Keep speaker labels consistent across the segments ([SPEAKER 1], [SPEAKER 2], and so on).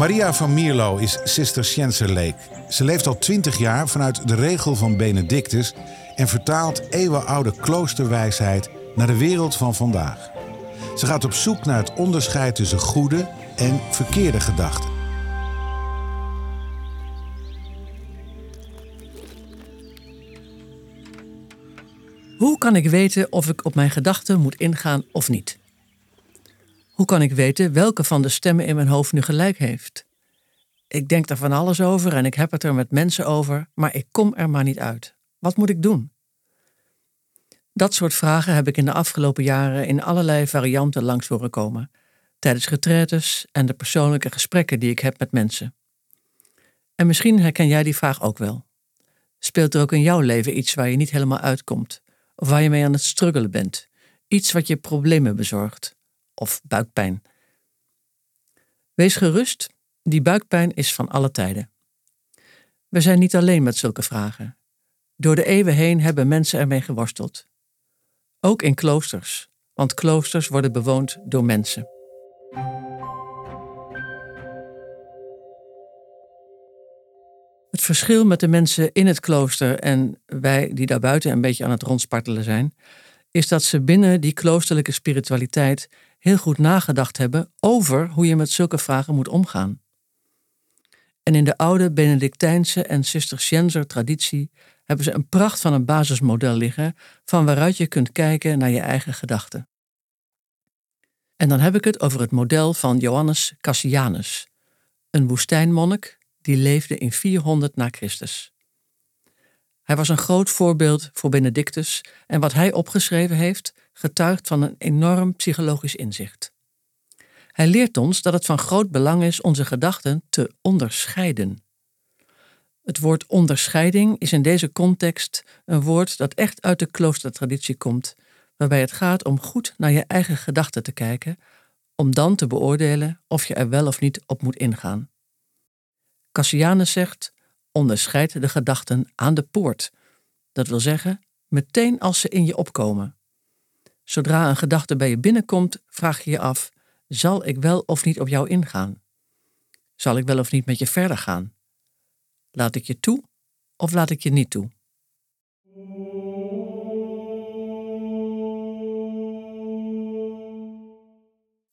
[SPEAKER 1] Maria van Mierlo is Cisterciënser Ze leeft al twintig jaar vanuit de regel van Benedictus en vertaalt eeuwenoude kloosterwijsheid naar de wereld van vandaag. Ze gaat op zoek naar het onderscheid tussen goede en verkeerde gedachten.
[SPEAKER 2] Hoe kan ik weten of ik op mijn gedachten moet ingaan of niet? Hoe kan ik weten welke van de stemmen in mijn hoofd nu gelijk heeft? Ik denk er van alles over en ik heb het er met mensen over, maar ik kom er maar niet uit. Wat moet ik doen? Dat soort vragen heb ik in de afgelopen jaren in allerlei varianten langs horen komen, tijdens retraites en de persoonlijke gesprekken die ik heb met mensen. En misschien herken jij die vraag ook wel. Speelt er ook in jouw leven iets waar je niet helemaal uitkomt, of waar je mee aan het struggelen bent, iets wat je problemen bezorgt? Of buikpijn. Wees gerust, die buikpijn is van alle tijden. We zijn niet alleen met zulke vragen. Door de eeuwen heen hebben mensen ermee geworsteld. Ook in kloosters, want kloosters worden bewoond door mensen. Het verschil met de mensen in het klooster en wij die daar buiten een beetje aan het rondspartelen zijn, is dat ze binnen die kloosterlijke spiritualiteit heel goed nagedacht hebben over hoe je met zulke vragen moet omgaan. En in de oude Benedictijnse en Cisterciënzer traditie hebben ze een pracht van een basismodel liggen van waaruit je kunt kijken naar je eigen gedachten. En dan heb ik het over het model van Johannes Cassianus, een woestijnmonnik die leefde in 400 na Christus. Hij was een groot voorbeeld voor Benedictus en wat hij opgeschreven heeft getuigt van een enorm psychologisch inzicht. Hij leert ons dat het van groot belang is onze gedachten te onderscheiden. Het woord onderscheiding is in deze context een woord dat echt uit de kloostertraditie komt, waarbij het gaat om goed naar je eigen gedachten te kijken, om dan te beoordelen of je er wel of niet op moet ingaan. Cassianus zegt: onderscheid de gedachten aan de poort. Dat wil zeggen, meteen als ze in je opkomen. Zodra een gedachte bij je binnenkomt, vraag je je af: zal ik wel of niet op jou ingaan? Zal ik wel of niet met je verder gaan? Laat ik je toe of laat ik je niet toe?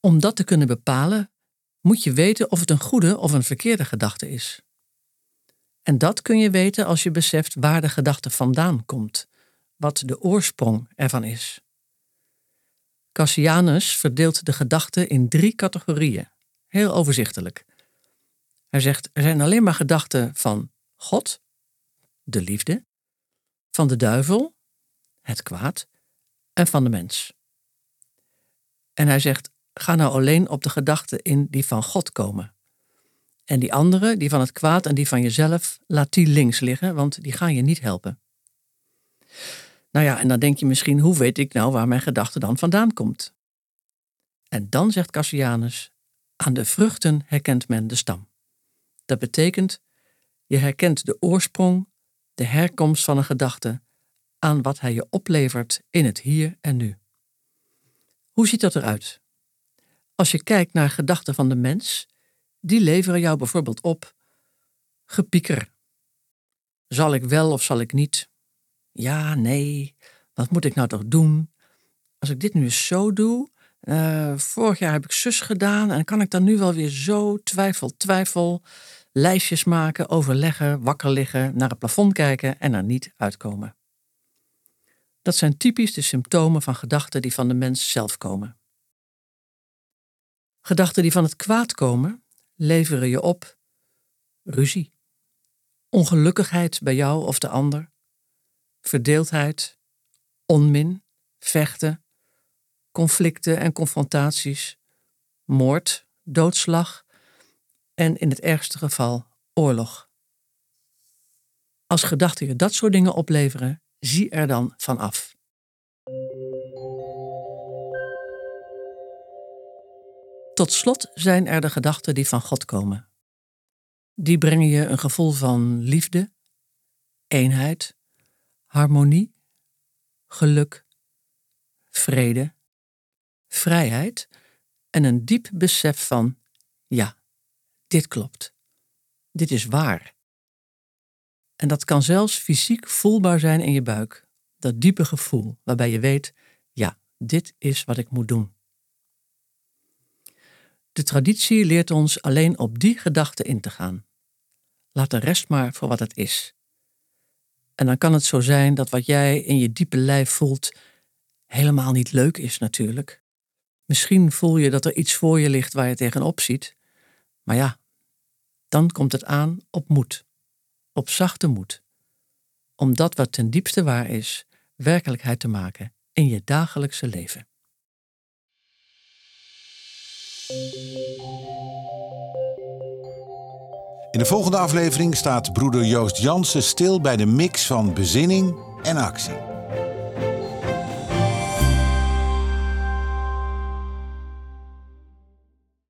[SPEAKER 2] Om dat te kunnen bepalen, moet je weten of het een goede of een verkeerde gedachte is. En dat kun je weten als je beseft waar de gedachte vandaan komt, wat de oorsprong ervan is. Cassianus verdeelt de gedachten in drie categorieën, heel overzichtelijk. Hij zegt: er zijn alleen maar gedachten van God, de liefde, van de duivel, het kwaad, en van de mens. En hij zegt: ga nou alleen op de gedachten in die van God komen. En die andere, die van het kwaad en die van jezelf, laat die links liggen, want die gaan je niet helpen. Nou ja, en dan denk je misschien, hoe weet ik nou waar mijn gedachte dan vandaan komt? En dan zegt Cassianus, aan de vruchten herkent men de stam. Dat betekent, je herkent de oorsprong, de herkomst van een gedachte, aan wat hij je oplevert in het hier en nu. Hoe ziet dat eruit? Als je kijkt naar gedachten van de mens, die leveren jou bijvoorbeeld op gepieker. Zal ik wel of zal ik niet? Ja, nee, wat moet ik nou toch doen? Als ik dit nu zo doe, uh, vorig jaar heb ik zus gedaan en kan ik dan nu wel weer zo twijfel, twijfel, lijstjes maken, overleggen, wakker liggen, naar het plafond kijken en er niet uitkomen. Dat zijn typisch de symptomen van gedachten die van de mens zelf komen. Gedachten die van het kwaad komen, leveren je op ruzie, ongelukkigheid bij jou of de ander, verdeeldheid, onmin, vechten, conflicten en confrontaties, moord, doodslag en in het ergste geval oorlog. Als gedachten je dat soort dingen opleveren, zie er dan van af. Tot slot zijn er de gedachten die van God komen. Die brengen je een gevoel van liefde, eenheid, harmonie, geluk, vrede, vrijheid en een diep besef van ja, dit klopt. Dit is waar. En dat kan zelfs fysiek voelbaar zijn in je buik. Dat diepe gevoel waarbij je weet, ja, dit is wat ik moet doen. De traditie leert ons alleen op die gedachte in te gaan. Laat de rest maar voor wat het is. En dan kan het zo zijn dat wat jij in je diepe lijf voelt helemaal niet leuk is natuurlijk. Misschien voel je dat er iets voor je ligt waar je tegenop ziet. Maar ja, dan komt het aan op moed, op zachte moed. Om dat wat ten diepste waar is, werkelijkheid te maken in je dagelijkse leven.
[SPEAKER 1] In de volgende aflevering staat broeder Joost Jansen stil bij de mix van bezinning en actie.